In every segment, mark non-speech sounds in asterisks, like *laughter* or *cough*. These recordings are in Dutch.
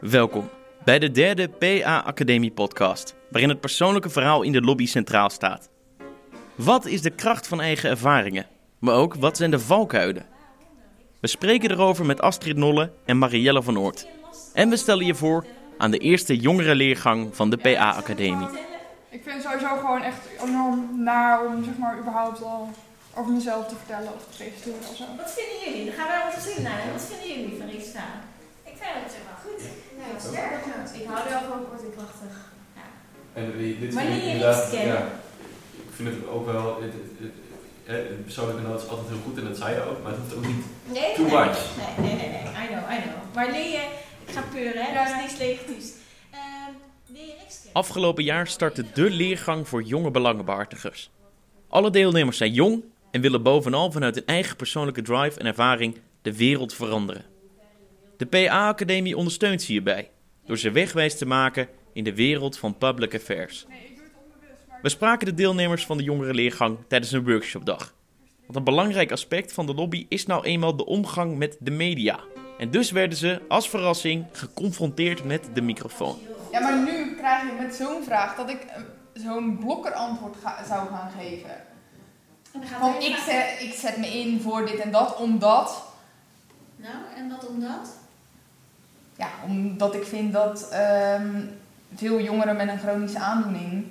Welkom bij de derde PA Academie podcast, waarin het persoonlijke verhaal in de lobby centraal staat. Wat is de kracht van eigen ervaringen? Maar ook wat zijn de valkuilen? We spreken erover met Astrid Nolle en Marielle van Oort. En we stellen je voor aan de eerste jongerenleergang van de PA Academie. Ik vind het sowieso gewoon echt enorm naar om zeg maar überhaupt al over mezelf te vertellen of te presenteren of zo. Wat vinden jullie? Dan gaan wij onze zin naar. Wat vinden jullie van Rita? Sterk. Ik hou er wel van kort en krachtig. En die- dit leer je iets kennen? ja, ik vind het ook wel, het, het, het, persoonlijke noot is altijd heel goed en dat zei je ook, maar het hoeft ook niet. Nee, Too nee, much. Nee, nee, nee, nee. I know, I know. Maar leer je... Ik ga peuren, hè. Dat is niks negatiefs. Ehm, leer je niks kennen? Afgelopen jaar startte de leergang voor jonge belangenbehartigers. Alle deelnemers zijn jong en willen bovenal vanuit hun eigen persoonlijke drive en ervaring de wereld veranderen. De PA-academie ondersteunt ze hierbij, door ze wegwijs te maken in de wereld van public affairs. We spraken de deelnemers van de jongerenleergang tijdens een workshopdag. Want een belangrijk aspect van de lobby is nou eenmaal de omgang met de media. En dus werden ze als verrassing geconfronteerd met de microfoon. Ja, maar nu krijg je met zo'n vraag dat ik eh, zo'n blokkerantwoord ga- zou gaan geven. Van ik zet, ik zet me in voor dit en dat, omdat. Nou, en wat omdat? Ja, omdat ik vind dat ehm, veel jongeren met een chronische aandoening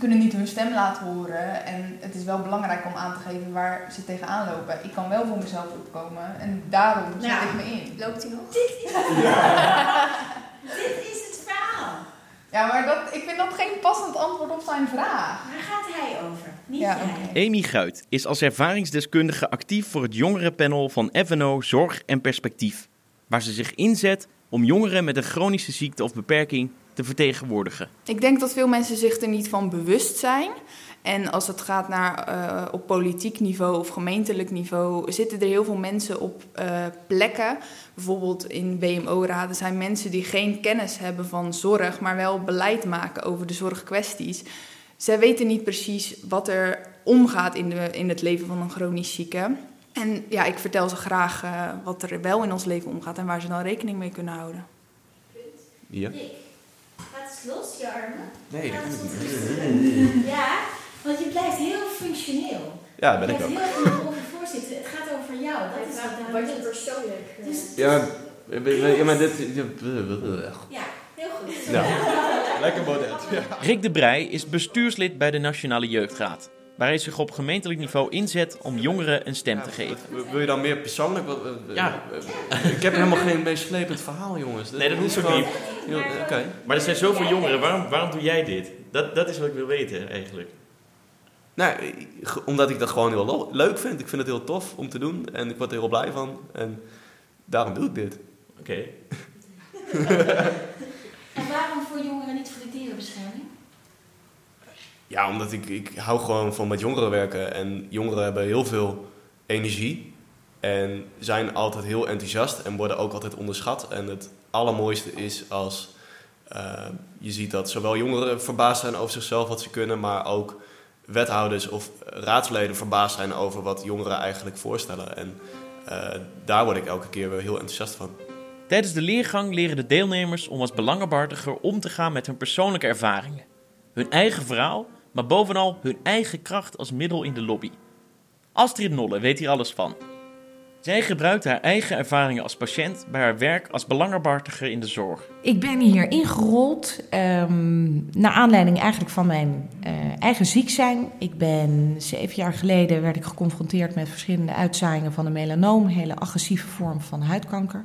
kunnen niet hun stem laten horen. En het is wel belangrijk om aan te geven waar ze tegenaan lopen. Ik kan wel voor mezelf opkomen en daarom Ja. ik me in. Loopt hij nog? *laughs* Dit is het verhaal. Ja, maar dat, ik vind dat geen passend antwoord op zijn vraag. Waar gaat hij over? Niet Ja, jij. oké. Amy Guit is als ervaringsdeskundige actief voor het jongerenpanel van FNO Zorg en Perspectief, waar ze zich inzet om jongeren met een chronische ziekte of beperking te vertegenwoordigen. Ik denk dat veel mensen zich er niet van bewust zijn. En als het gaat naar eh, op politiek niveau of gemeentelijk niveau, zitten er heel veel mensen op eh, plekken. Bijvoorbeeld in WMO-raden zijn mensen die geen kennis hebben van zorg, maar wel beleid maken over de zorgkwesties. Zij weten niet precies wat er omgaat in, de, in het leven van een chronisch zieke. En ja, ik vertel ze graag eh, wat er wel in ons leven omgaat en waar ze dan rekening mee kunnen houden. Ja? Laat eens los, je armen. Nee, dat eens kan ik tot niet. Ja, want je blijft heel functioneel. Ja, ben je ik ook. blijft heel goed over voorzitten. Het gaat over jou. Dat is wat je persoonlijk... eh, Dus, Ja, ja, maar dit... ja, heel goed. Ja. Lekker model. Ja. Rick de Brij is bestuurslid bij de Nationale Jeugdraad, waar hij zich op gemeentelijk niveau inzet om jongeren een stem te geven. Wil je dan meer persoonlijk? Ja. Ik heb helemaal geen meeslepend verhaal, jongens. Nee, dat hoeft is ook niet. Oké. Maar er zijn zoveel jongeren, waarom, waarom doe jij dit? Dat, dat is wat ik wil weten eigenlijk. Nou, omdat ik dat gewoon heel leuk vind. Ik vind het heel tof om te doen en ik word er heel blij van. En daarom doe ik dit. Oké. *laughs* En waarom voor jongeren niet voor de dierenbescherming? Ja, omdat ik, ik hou gewoon van met jongeren werken. En jongeren hebben heel veel energie. En zijn altijd heel enthousiast en worden ook altijd onderschat. En het allermooiste is als eh, je ziet dat zowel jongeren verbaasd zijn over zichzelf wat ze kunnen, maar ook wethouders of raadsleden verbaasd zijn over wat jongeren eigenlijk voorstellen. En eh, daar word ik elke keer weer heel enthousiast van. Tijdens de leergang leren de deelnemers om als belangenbehartiger om te gaan met hun persoonlijke ervaringen. Hun eigen verhaal, maar bovenal hun eigen kracht als middel in de lobby. Astrid Nolle weet hier alles van. Zij gebruikt haar eigen ervaringen als patiënt bij haar werk als belangenbehartiger in de zorg. Ik ben hier ingerold ehm naar aanleiding eigenlijk van mijn eh, eigen ziek zijn. Ik ben zeven jaar geleden werd ik geconfronteerd met verschillende uitzaaiingen van een melanoom, een hele agressieve vorm van huidkanker,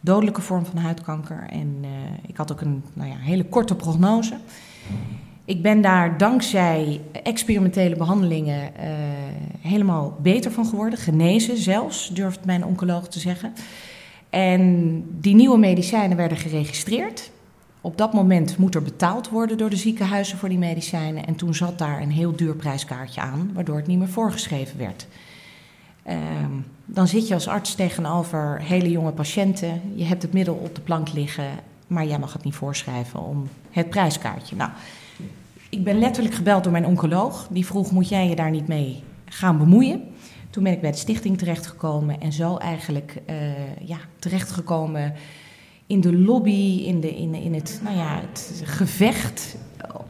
dodelijke vorm van huidkanker. En eh, ik had ook een nou ja, hele korte prognose. Ik ben daar dankzij experimentele behandelingen eh, helemaal beter van geworden, genezen zelfs, durft mijn oncoloog te zeggen. En die nieuwe medicijnen werden geregistreerd. Op dat moment moet er betaald worden door de ziekenhuizen voor die medicijnen. En toen zat daar een heel duur prijskaartje aan, waardoor het niet meer voorgeschreven werd. Ehm, dan zit je als arts tegenover hele jonge patiënten. Je hebt het middel op de plank liggen, maar jij mag het niet voorschrijven om het prijskaartje. Nou, ik ben letterlijk gebeld door mijn oncoloog. Die vroeg: Moet jij je daar niet mee gaan bemoeien? Toen ben ik bij de stichting terechtgekomen en zo eigenlijk uh, ja, terechtgekomen in de lobby, in, de, in, in het, nou ja, het gevecht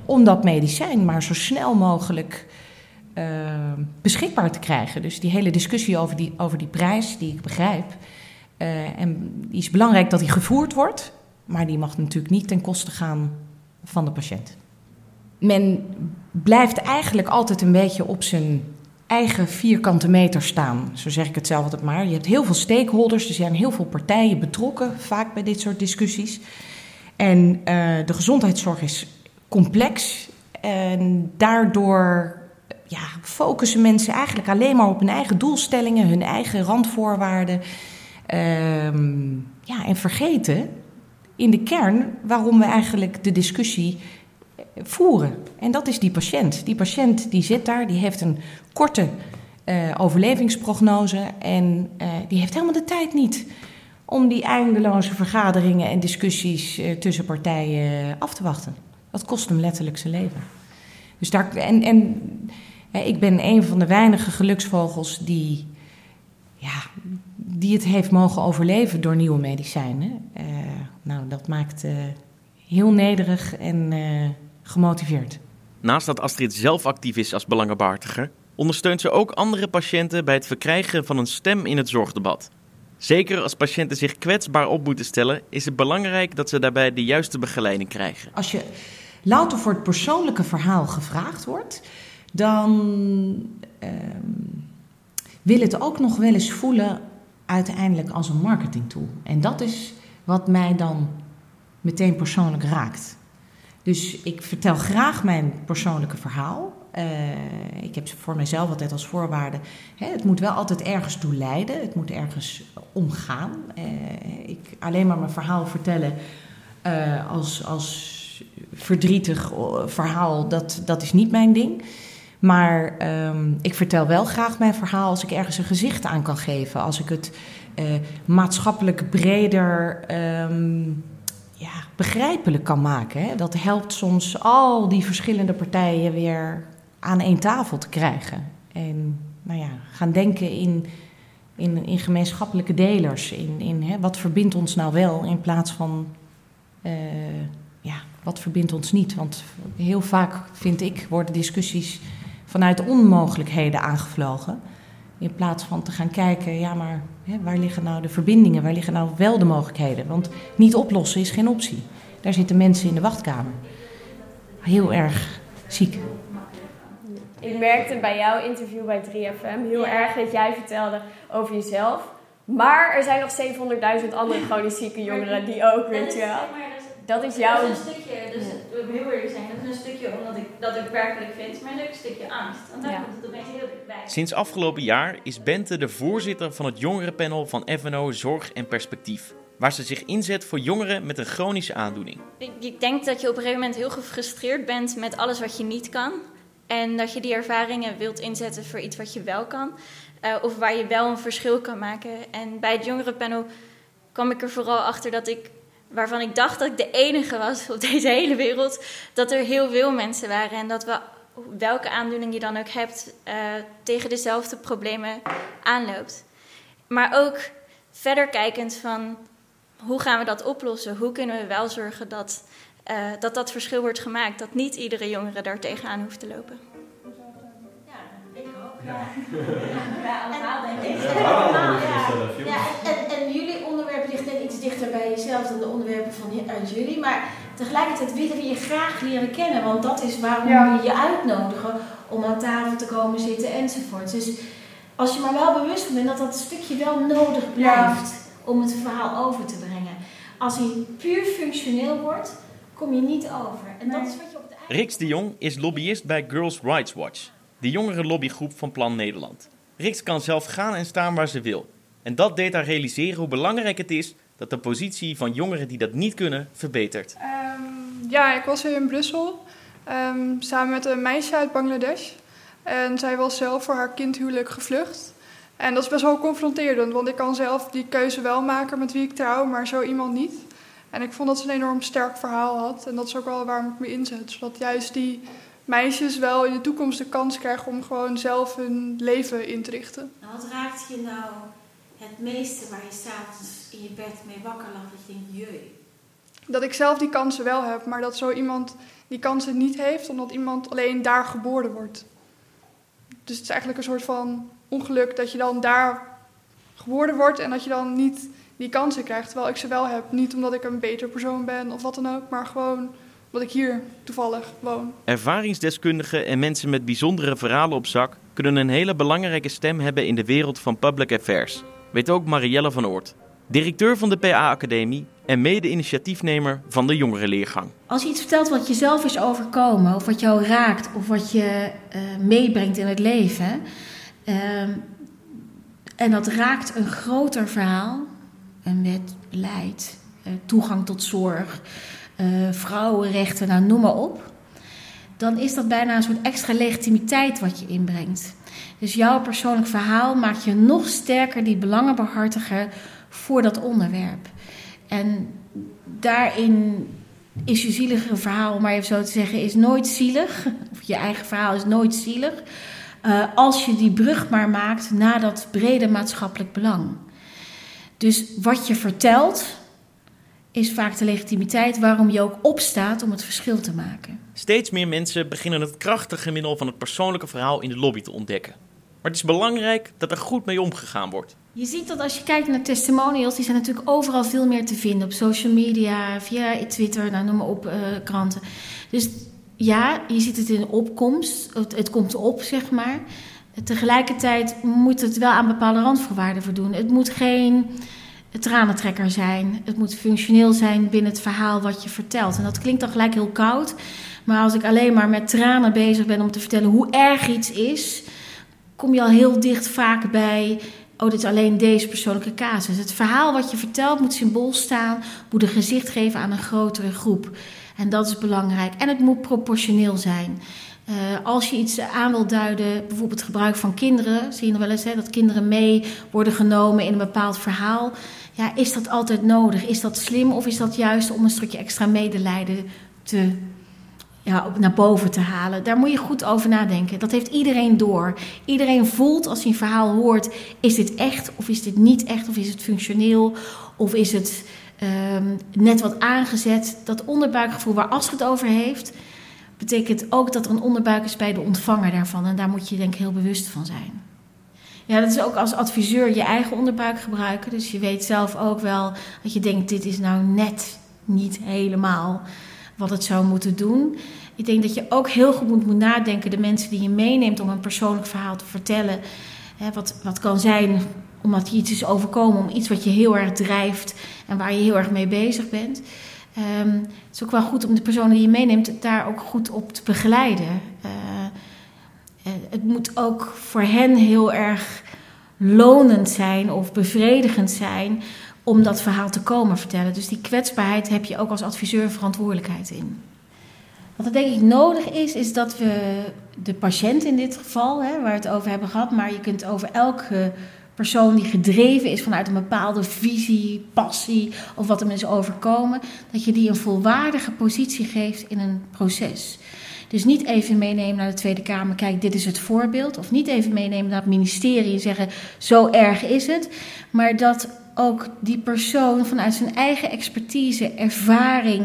om dat medicijn maar zo snel mogelijk uh, beschikbaar te krijgen. Dus die hele discussie over die, over die prijs, die ik begrijp. Uh, en die is belangrijk dat die gevoerd wordt, maar die mag natuurlijk niet ten koste gaan van de patiënt. Men blijft eigenlijk altijd een beetje op zijn eigen vierkante meter staan. Zo zeg ik het zelf altijd maar. Je hebt heel veel stakeholders, er zijn heel veel partijen betrokken, vaak bij dit soort discussies. En uh, de gezondheidszorg is complex. En daardoor ja, focussen mensen eigenlijk alleen maar op hun eigen doelstellingen, hun eigen randvoorwaarden. Um, ja, en vergeten in de kern waarom we eigenlijk de discussie voeren. En dat is die patiënt. Die patiënt die zit daar, die heeft een korte uh, overlevingsprognose en uh, die heeft helemaal de tijd niet om die eindeloze vergaderingen en discussies uh, tussen partijen af te wachten. Dat kost hem letterlijk zijn leven. Dus daar, en, en ik ben een van de weinige geluksvogels die, ja, die het heeft mogen overleven door nieuwe medicijnen. nou, dat maakt heel nederig en gemotiveerd. Naast dat Astrid zelf actief is als belangenbehartiger, ondersteunt ze ook andere patiënten bij het verkrijgen van een stem in het zorgdebat. Zeker als patiënten zich kwetsbaar op moeten stellen, is het belangrijk dat ze daarbij de juiste begeleiding krijgen. Als je louter voor het persoonlijke verhaal gevraagd wordt, dan uh, wil het ook nog wel eens voelen uiteindelijk als een marketingtool. En dat is wat mij dan meteen persoonlijk raakt. Dus ik vertel graag mijn persoonlijke verhaal. Uh, ik heb voor mezelf altijd als voorwaarde: hè, het moet wel altijd ergens toe leiden, het moet ergens omgaan. Uh, ik alleen maar mijn verhaal vertellen als, als verdrietig verhaal, dat, dat is niet mijn ding. Maar um, ik vertel wel graag mijn verhaal als ik ergens een gezicht aan kan geven. Als ik het maatschappelijk breder. Um, ja, begrijpelijk kan maken. Hè? Dat helpt soms al die verschillende partijen weer aan één tafel te krijgen. En nou ja, gaan denken in, in, in gemeenschappelijke delers. In, in hè, wat verbindt ons nou wel in plaats van uh, ja, wat verbindt ons niet. Want heel vaak, vind ik, worden discussies vanuit onmogelijkheden aangevlogen. In plaats van te gaan kijken, ja, maar hè, waar liggen nou de verbindingen, waar liggen nou wel de mogelijkheden? Want niet oplossen is geen optie. Daar zitten mensen in de wachtkamer. Heel erg ziek. Ik merkte bij jouw interview bij 3FM heel erg dat jij vertelde over jezelf. Maar er zijn nog 700.000 andere chronisch zieke jongeren die ook, weet je wel. Dat is jouw... Dat is een stukje, dus heel eerlijk zijn, dat is een stukje omdat ik dat ik werkelijk vind, maar een stukje angst. Want daar ja. komt het opeens heel dichtbij. Sinds afgelopen jaar is Bente de voorzitter van het jongerenpanel van FNO Zorg en Perspectief. Waar ze zich inzet voor jongeren met een chronische aandoening. Ik, ik denk dat je op een gegeven moment heel gefrustreerd bent met alles wat je niet kan. En dat je die ervaringen wilt inzetten voor iets wat je wel kan. Uh, of waar je wel een verschil kan maken. En bij het jongerenpanel kwam ik er vooral achter dat ik waarvan ik dacht dat ik de enige was op deze *laughs* hele wereld, dat er heel veel mensen waren en dat we, welke aandoening je dan ook hebt, uh, tegen dezelfde problemen aanloopt. Maar ook verder kijkend van hoe gaan we dat oplossen? Hoe kunnen we wel zorgen dat uh, dat, dat verschil wordt gemaakt, dat niet iedere jongere daar tegenaan hoeft te lopen? Ja, ik ook. Ja, ja allemaal denk ik. Ja, ja. En, en jullie onderwerp ligt net iets dichter bij jezelf dan de onderwerpen van uit jullie. Maar tegelijkertijd willen we je graag leren kennen. Want dat is waarom ja. we je uitnodigen om aan tafel te komen zitten enzovoort. Dus als je maar wel bewust bent dat dat stukje wel nodig blijft om het verhaal over te brengen. Als hij puur functioneel wordt, kom je niet over. En dat is wat je op de Rix de Jong is lobbyist bij Girls Rights Watch, de jongere lobbygroep van Plan Nederland. Rix kan zelf gaan en staan waar ze wil. En dat deed haar realiseren hoe belangrijk het is dat de positie van jongeren die dat niet kunnen verbetert. Um, ja, ik was hier in Brussel um, samen met een meisje uit Bangladesh. En zij was zelf voor haar kindhuwelijk gevlucht. En dat is best wel confronterend, want ik kan zelf die keuze wel maken met wie ik trouw, maar zo iemand niet. En ik vond dat ze een enorm sterk verhaal had. En dat is ook wel waarom ik me inzet. Zodat juist die meisjes wel in de toekomst de kans krijgen om gewoon zelf hun leven in te richten. Nou, wat raakt je nou het meeste waar je s'avonds in je bed mee wakker lag, dat je denkt, jee. Dat ik zelf die kansen wel heb, maar dat zo iemand die kansen niet heeft, omdat iemand alleen daar geboren wordt. Dus het is eigenlijk een soort van ongeluk dat je dan daar geboren wordt en dat je dan niet die kansen krijgt, terwijl ik ze wel heb. Niet omdat ik een beter persoon ben of wat dan ook, maar gewoon omdat ik hier toevallig woon. Ervaringsdeskundigen en mensen met bijzondere verhalen op zak kunnen een hele belangrijke stem hebben in de wereld van public affairs. Weet ook Marielle van Oort, directeur van de PA-academie en mede-initiatiefnemer van de jongerenleergang. Als je iets vertelt wat jezelf is overkomen, of wat jou raakt, of wat je uh, meebrengt in het leven, uh, en dat raakt een groter verhaal, een wet, beleid, uh, toegang tot zorg, uh, vrouwenrechten, nou noem maar op, dan is dat bijna een soort extra legitimiteit wat je inbrengt. Dus jouw persoonlijk verhaal maakt je nog sterker die belangenbehartiger voor dat onderwerp. En daarin is je zielige verhaal, om maar even zo te zeggen, is nooit zielig. *laughs* Of je eigen verhaal is nooit zielig. Uh, als je die brug maar maakt naar dat brede maatschappelijk belang. Dus wat je vertelt, is vaak de legitimiteit waarom je ook opstaat om het verschil te maken. Steeds meer mensen beginnen het krachtige middel van het persoonlijke verhaal in de lobby te ontdekken. Maar het is belangrijk dat er goed mee omgegaan wordt. Je ziet dat als je kijkt naar testimonials, die zijn natuurlijk overal veel meer te vinden. Op social media, via Twitter, nou, noem maar op, uh, kranten. Dus ja, je ziet het in opkomst. Het, het komt op, zeg maar. Tegelijkertijd moet het wel aan bepaalde randvoorwaarden voldoen. Het moet geen tranentrekker zijn. Het moet functioneel zijn binnen het verhaal wat je vertelt. En dat klinkt dan gelijk heel koud. Maar als ik alleen maar met tranen bezig ben om te vertellen hoe erg iets is, kom je al heel dicht vaak bij. Oh, dit is alleen deze persoonlijke casus. Het verhaal wat je vertelt moet symbool staan, moet een gezicht geven aan een grotere groep. En dat is belangrijk. En het moet proportioneel zijn. Uh, als je iets aan wil duiden, bijvoorbeeld het gebruik van kinderen, zie je nog wel eens hè, dat kinderen mee worden genomen in een bepaald verhaal. Ja, is dat altijd nodig? Is dat slim of is dat juist om een stukje extra medelijden te, ja, naar boven te halen? Daar moet je goed over nadenken. Dat heeft iedereen door. Iedereen voelt als hij een verhaal hoort: is dit echt of is dit niet echt? Of is het functioneel? Of is het um, net wat aangezet? Dat onderbuikgevoel waar As het over heeft betekent ook dat er een onderbuik is bij de ontvanger daarvan. En daar moet je denk ik heel bewust van zijn. Ja, dat is ook als adviseur je eigen onderbuik gebruiken. Dus je weet zelf ook wel dat je denkt, dit is nou net niet helemaal wat het zou moeten doen. Ik denk dat je ook heel goed moet, nadenken, de mensen die je meeneemt om een persoonlijk verhaal te vertellen. Hè, wat, wat kan zijn omdat je iets is overkomen, om iets wat je heel erg drijft en waar je heel erg mee bezig bent. Um, het is ook wel goed om de personen die je meeneemt daar ook goed op te begeleiden. Uh, het moet ook voor hen heel erg lonend zijn of bevredigend zijn om dat verhaal te komen vertellen. Dus die kwetsbaarheid heb je ook als adviseur verantwoordelijkheid in. Wat er denk ik nodig is, is dat we de patiënt in dit geval, hè, waar we het over hebben gehad, maar je kunt over elke persoon die gedreven is vanuit een bepaalde visie, passie of wat hem is overkomen, dat je die een volwaardige positie geeft in een proces. Dus niet even meenemen naar de Tweede Kamer, kijk, dit is het voorbeeld. Of niet even meenemen naar het ministerie en zeggen, zo erg is het. Maar dat ook die persoon vanuit zijn eigen expertise, ervaring,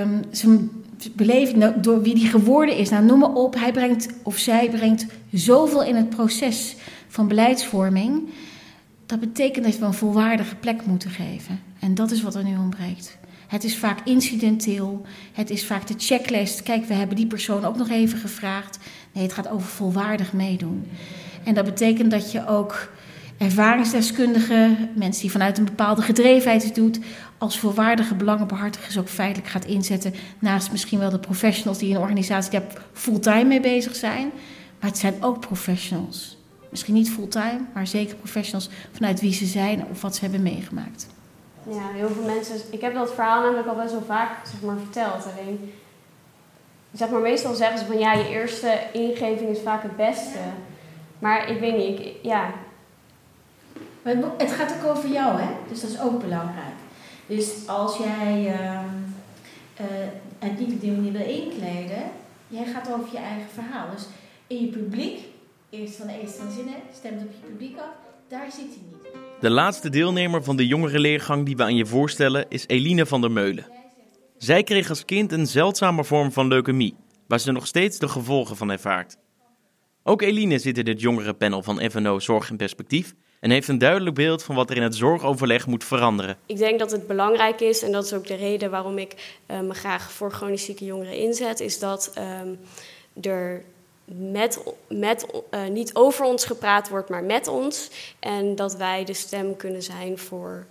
um, zijn beleving, door wie die geworden is, nou noem maar op, hij brengt of zij brengt zoveel in het proces van beleidsvorming. Dat betekent dat we een volwaardige plek moeten geven. En dat is wat er nu ontbreekt. Het is vaak incidenteel. Het is vaak de checklist. Kijk, we hebben die persoon ook nog even gevraagd. Nee, het gaat over volwaardig meedoen. En dat betekent dat je ook ervaringsdeskundigen, mensen die vanuit een bepaalde gedrevenheid het doet, als volwaardige belangenbehartigers ook feitelijk gaat inzetten. Naast misschien wel de professionals die in een organisatie daar fulltime mee bezig zijn. Maar het zijn ook professionals. Misschien niet fulltime, maar zeker professionals vanuit wie ze zijn of wat ze hebben meegemaakt. Ja, heel veel mensen. Ik heb dat verhaal namelijk al best wel vaak zeg maar, verteld. Alleen, zeg maar, meestal zeggen ze van ja, je eerste ingeving is vaak het beste. Maar ik weet niet, ik, ja. Maar het gaat ook over jou, hè? Dus dat is ook belangrijk. Dus als jij uh, uh, het niet op die manier wil inkleden, jij gaat over je eigen verhaal. Dus in je publiek, eerst van de eerste van zinnen, stemt op je publiek af, daar zit hij niet. De laatste deelnemer van de jongerenleergang die we aan je voorstellen is Eline van der Meulen. Zij kreeg als kind een zeldzame vorm van leukemie, waar ze nog steeds de gevolgen van ervaart. Ook Eline zit in het jongerenpanel van FNO Zorg in Perspectief en heeft een duidelijk beeld van wat er in het zorgoverleg moet veranderen. Ik denk dat het belangrijk is, en dat is ook de reden waarom ik uh, me graag voor chronisch zieke jongeren inzet, is dat um, er met, met, uh, niet over ons gepraat wordt, maar met ons. En dat wij de stem kunnen zijn voor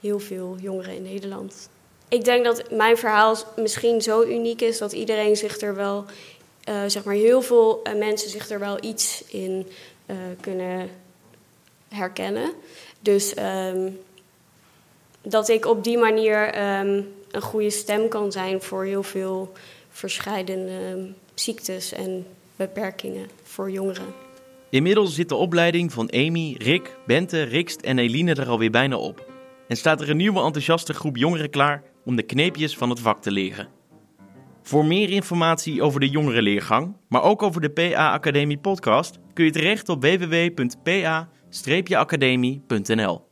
heel veel jongeren in Nederland. Ik denk dat mijn verhaal misschien zo uniek is dat iedereen zich er wel, uh, zeg maar, heel veel uh, mensen zich er wel iets in kunnen herkennen. Dus um, dat ik op die manier um, een goede stem kan zijn voor heel veel verschillende um, ziektes en beperkingen voor jongeren. Inmiddels zit de opleiding van Amy, Rick, Bente, Rikst en Eline er alweer bijna op. En staat er een nieuwe enthousiaste groep jongeren klaar om de kneepjes van het vak te leren. Voor meer informatie over de jongerenleergang, maar ook over de PA Academie podcast, kun je terecht op www.pa-academie.nl.